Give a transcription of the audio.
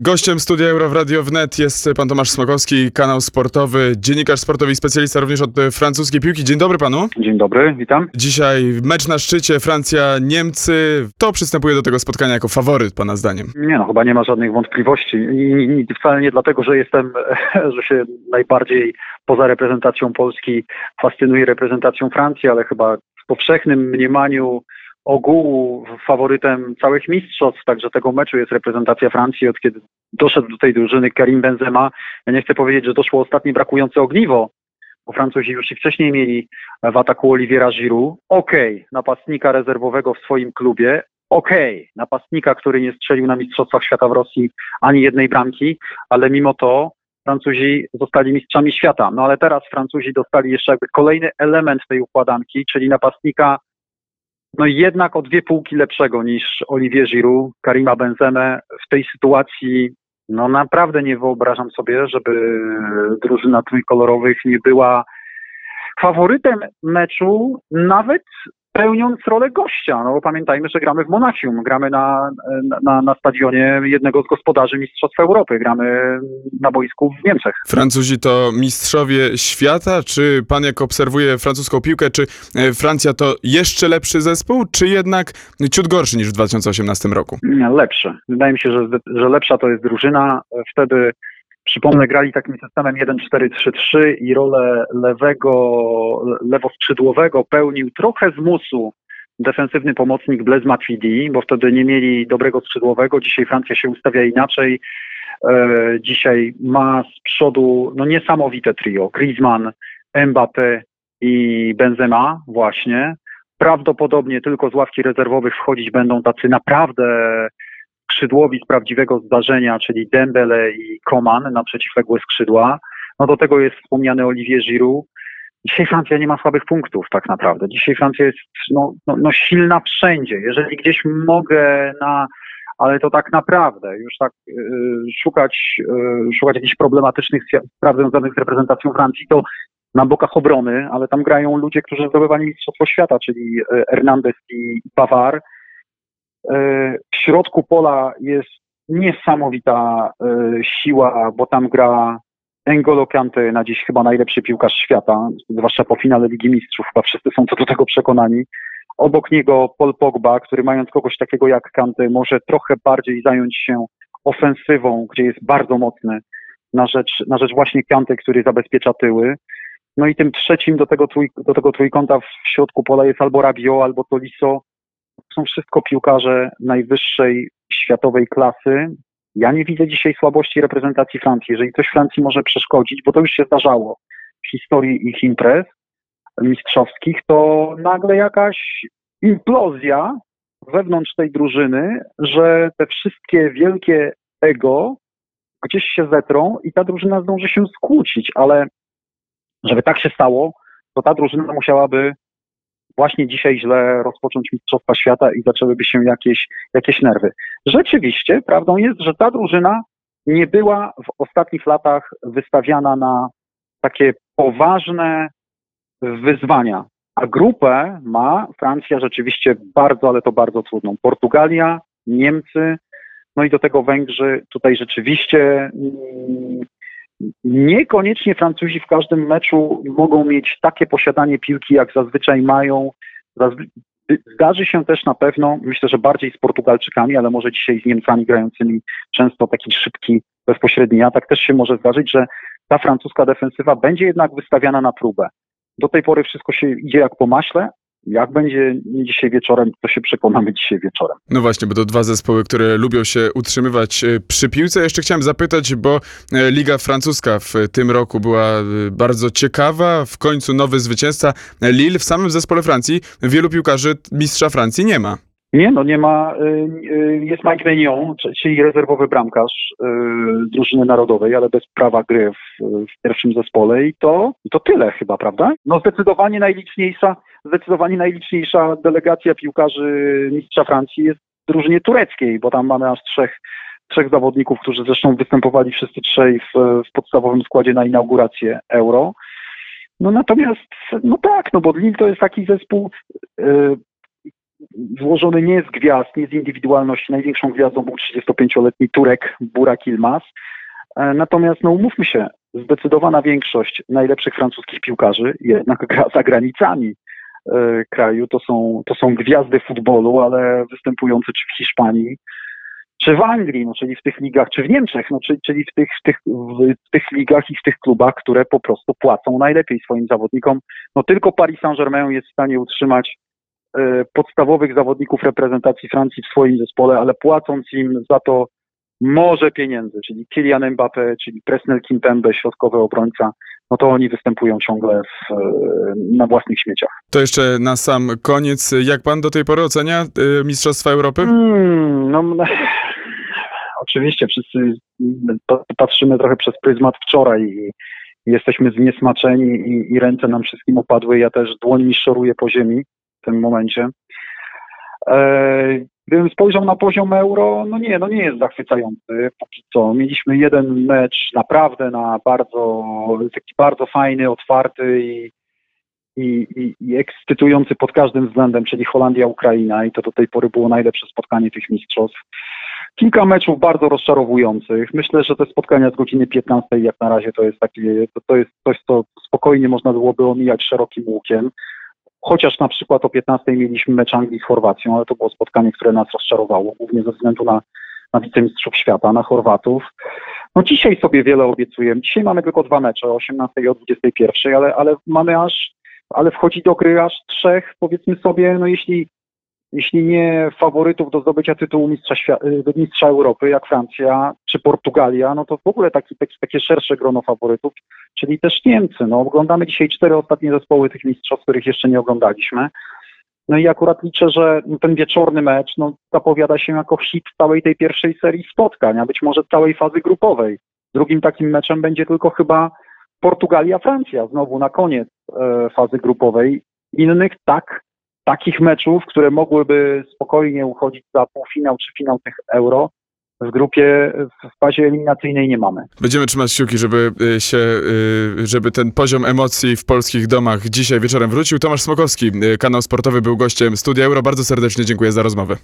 Gościem studia Euro w Radio Wnet jest pan Tomasz Smokowski, kanał sportowy, dziennikarz sportowy i specjalista również od francuskiej piłki. Dzień dobry panu. Dzień dobry, witam. Dzisiaj mecz na szczycie Francja-Niemcy. To przystępuje do tego spotkania jako faworyt pana zdaniem? Nie no, chyba nie ma żadnych wątpliwości. I, i wcale nie dlatego, że jestem, że się najbardziej poza reprezentacją Polski fascynuję reprezentacją Francji, ale chyba w powszechnym mniemaniu ogółu faworytem całych mistrzostw, także tego meczu jest reprezentacja Francji, od kiedy doszedł do tej drużyny Karim Benzema. Ja nie chcę powiedzieć, że doszło ostatnie brakujące ogniwo, bo Francuzi już i wcześniej mieli w ataku Oliviera Giroud. Okej, okay, napastnika rezerwowego w swoim klubie. Okej, okay, napastnika, który nie strzelił na Mistrzostwach Świata w Rosji ani jednej bramki, ale mimo to Francuzi zostali mistrzami świata. No ale teraz Francuzi dostali jeszcze jakby kolejny element tej układanki, czyli napastnika no jednak o dwie półki lepszego niż Olivier Giroud, Karima Benzemę. W tej sytuacji no naprawdę nie wyobrażam sobie, żeby drużyna trójkolorowych nie była faworytem meczu, nawet pełniąc rolę gościa. No bo pamiętajmy, że gramy w Monachium, gramy na, na, na stadionie jednego z gospodarzy Mistrzostw Europy, gramy na boisku w Niemczech. Francuzi to mistrzowie świata? Czy pan jak obserwuje francuską piłkę, czy e, Francja to jeszcze lepszy zespół, czy jednak ciut gorszy niż w 2018 roku? Lepszy. Wydaje mi się, że, że lepsza to jest drużyna. Wtedy Przypomnę, grali takim systemem 1-4-3-3 i rolę lewego, lewoskrzydłowego pełnił trochę z musu defensywny pomocnik Blaise Matuidi, bo wtedy nie mieli dobrego skrzydłowego. Dzisiaj Francja się ustawia inaczej. E, dzisiaj ma z przodu no, niesamowite trio. Griezmann, Mbappé i Benzema właśnie. Prawdopodobnie tylko z ławki rezerwowych wchodzić będą tacy naprawdę skrzydłowi z prawdziwego zdarzenia, czyli Dembele i Coman na przeciwległe skrzydła. No do tego jest wspomniany Olivier Giroud. Dzisiaj Francja nie ma słabych punktów tak naprawdę. Dzisiaj Francja jest no, no, no silna wszędzie. Jeżeli gdzieś mogę na ale to tak naprawdę już tak y, szukać, y, szukać jakichś problematycznych spraw związanych z reprezentacją Francji, to na bokach obrony, ale tam grają ludzie, którzy zdobywali Mistrzostwo Świata, czyli y, Hernandez i Pawar. E, w środku pola jest niesamowita e, siła, bo tam gra N'Golo Kante, na dziś chyba najlepszy piłkarz świata, zwłaszcza po finale Ligi Mistrzów, chyba wszyscy są co do tego przekonani. Obok niego Paul Pogba, który mając kogoś takiego jak Kante, może trochę bardziej zająć się ofensywą, gdzie jest bardzo mocny na rzecz, na rzecz właśnie Kante, który zabezpiecza tyły. No i tym trzecim do tego, trój, do tego trójkąta w środku pola jest albo Rabiot, albo Tolisso, są wszystko piłkarze najwyższej światowej klasy. Ja nie widzę dzisiaj słabości reprezentacji Francji. Jeżeli ktoś Francji może przeszkodzić, bo to już się zdarzało w historii ich imprez mistrzowskich, to nagle jakaś implozja wewnątrz tej drużyny, że te wszystkie wielkie ego gdzieś się zetrą i ta drużyna zdąży się skłócić, ale żeby tak się stało, to ta drużyna musiałaby właśnie dzisiaj źle rozpocząć Mistrzostwa Świata i zaczęłyby się jakieś, jakieś nerwy. Rzeczywiście, prawdą jest, że ta drużyna nie była w ostatnich latach wystawiana na takie poważne wyzwania. A grupę ma Francja rzeczywiście bardzo, ale to bardzo trudną. Portugalia, Niemcy, no i do tego Węgrzy. Tutaj rzeczywiście mm, Niekoniecznie Francuzi w każdym meczu mogą mieć takie posiadanie piłki, jak zazwyczaj mają. Zdarzy się też na pewno, myślę, że bardziej z Portugalczykami, ale może dzisiaj z Niemcami grającymi często taki szybki, bezpośredni atak też się może zdarzyć, że ta francuska defensywa będzie jednak wystawiana na próbę. Do tej pory wszystko się idzie jak po maśle, jak będzie dzisiaj wieczorem, to się przekonamy dzisiaj wieczorem. No właśnie, bo to dwa zespoły, które lubią się utrzymywać e, przy piłce. Jeszcze chciałem zapytać, bo e, Liga Francuska w tym roku była e, bardzo ciekawa. W końcu nowy zwycięzca Lille w samym zespole Francji. Wielu piłkarzy mistrza Francji nie ma. Nie, no nie ma. Jest Mike Maignan, czyli rezerwowy bramkarz drużyny narodowej, ale bez prawa gry w, w pierwszym zespole i to, i to tyle chyba, prawda? No zdecydowanie najliczniejsza zdecydowanie najliczniejsza delegacja piłkarzy mistrza Francji jest w drużynie tureckiej, bo tam mamy aż trzech, trzech zawodników, którzy zresztą występowali wszyscy trzej w, w podstawowym składzie na inaugurację Euro. No natomiast, no tak, no bo Lille to jest taki zespół, złożony nie z gwiazd, nie z indywidualności. Największą gwiazdą był 35-letni Turek Burak Ilmaz. E, Natomiast, no umówmy się, zdecydowana większość najlepszych francuskich piłkarzy jednak gra za granicami e, kraju. To są, to są gwiazdy futbolu, ale występujące czy w Hiszpanii, czy w Anglii, no, czyli w tych ligach, czy w Niemczech, no, czyli, czyli w, tych, w, tych, w tych ligach i w tych klubach, które po prostu płacą najlepiej swoim zawodnikom. No tylko Paris Saint-Germain jest w stanie utrzymać podstawowych zawodników reprezentacji Francji w swoim zespole, ale płacąc im za to morze pieniędzy, czyli Kylian Mbappé, czyli Presnel Kimpembe, środkowy obrońca, no to oni występują ciągle w, e, na własnych śmieciach. To jeszcze na sam koniec, jak pan do tej pory ocenia y, Mistrzostwa Europy? Hmm, no, no, oczywiście wszyscy pa- patrzymy trochę przez pryzmat wczoraj i jesteśmy zniesmaczeni i, i ręce nam wszystkim opadły. Ja też dłoń mi szoruje po ziemi w tym momencie. E, gdybym spojrzał na poziom euro, no nie, no nie jest zachwycający póki co. Mieliśmy jeden mecz naprawdę na bardzo, taki bardzo fajny, otwarty i, i, i, i ekscytujący pod każdym względem, czyli Holandia-Ukraina i to do tej pory było najlepsze spotkanie tych mistrzostw. Kilka meczów bardzo rozczarowujących. Myślę, że te spotkania z godziny 15 jak na razie to jest takie, to, to jest coś, co spokojnie można byłoby omijać szerokim łukiem. Chociaż na przykład o 15 mieliśmy mecz Anglii z Chorwacją, ale to było spotkanie, które nas rozczarowało, głównie ze względu na, na wicemistrzów świata, na Chorwatów. No dzisiaj sobie wiele obiecujemy. Dzisiaj mamy tylko dwa mecze, o 18 i o 21, ale, ale mamy aż, ale wchodzi do gry aż trzech, powiedzmy sobie, no jeśli jeśli nie faworytów do zdobycia tytułu mistrza, świa- y, mistrza Europy, jak Francja czy Portugalia, no to w ogóle taki, taki, takie szersze grono faworytów, czyli też Niemcy. No, oglądamy dzisiaj cztery ostatnie zespoły tych mistrzostw, których jeszcze nie oglądaliśmy. No i akurat liczę, że ten wieczorny mecz no, zapowiada się jako hit całej tej pierwszej serii spotkań, a być może całej fazy grupowej. Drugim takim meczem będzie tylko chyba Portugalia-Francja, znowu na koniec e, fazy grupowej. Innych tak takich meczów, które mogłyby spokojnie uchodzić za półfinał czy finał tych euro, w grupie w fazie eliminacyjnej nie mamy. Będziemy trzymać kciuki, żeby y, się, y, żeby ten poziom emocji w polskich domach dzisiaj wieczorem wrócił. Tomasz Smokowski, y, kanał sportowy, był gościem Studia Euro. Bardzo serdecznie dziękuję za rozmowę.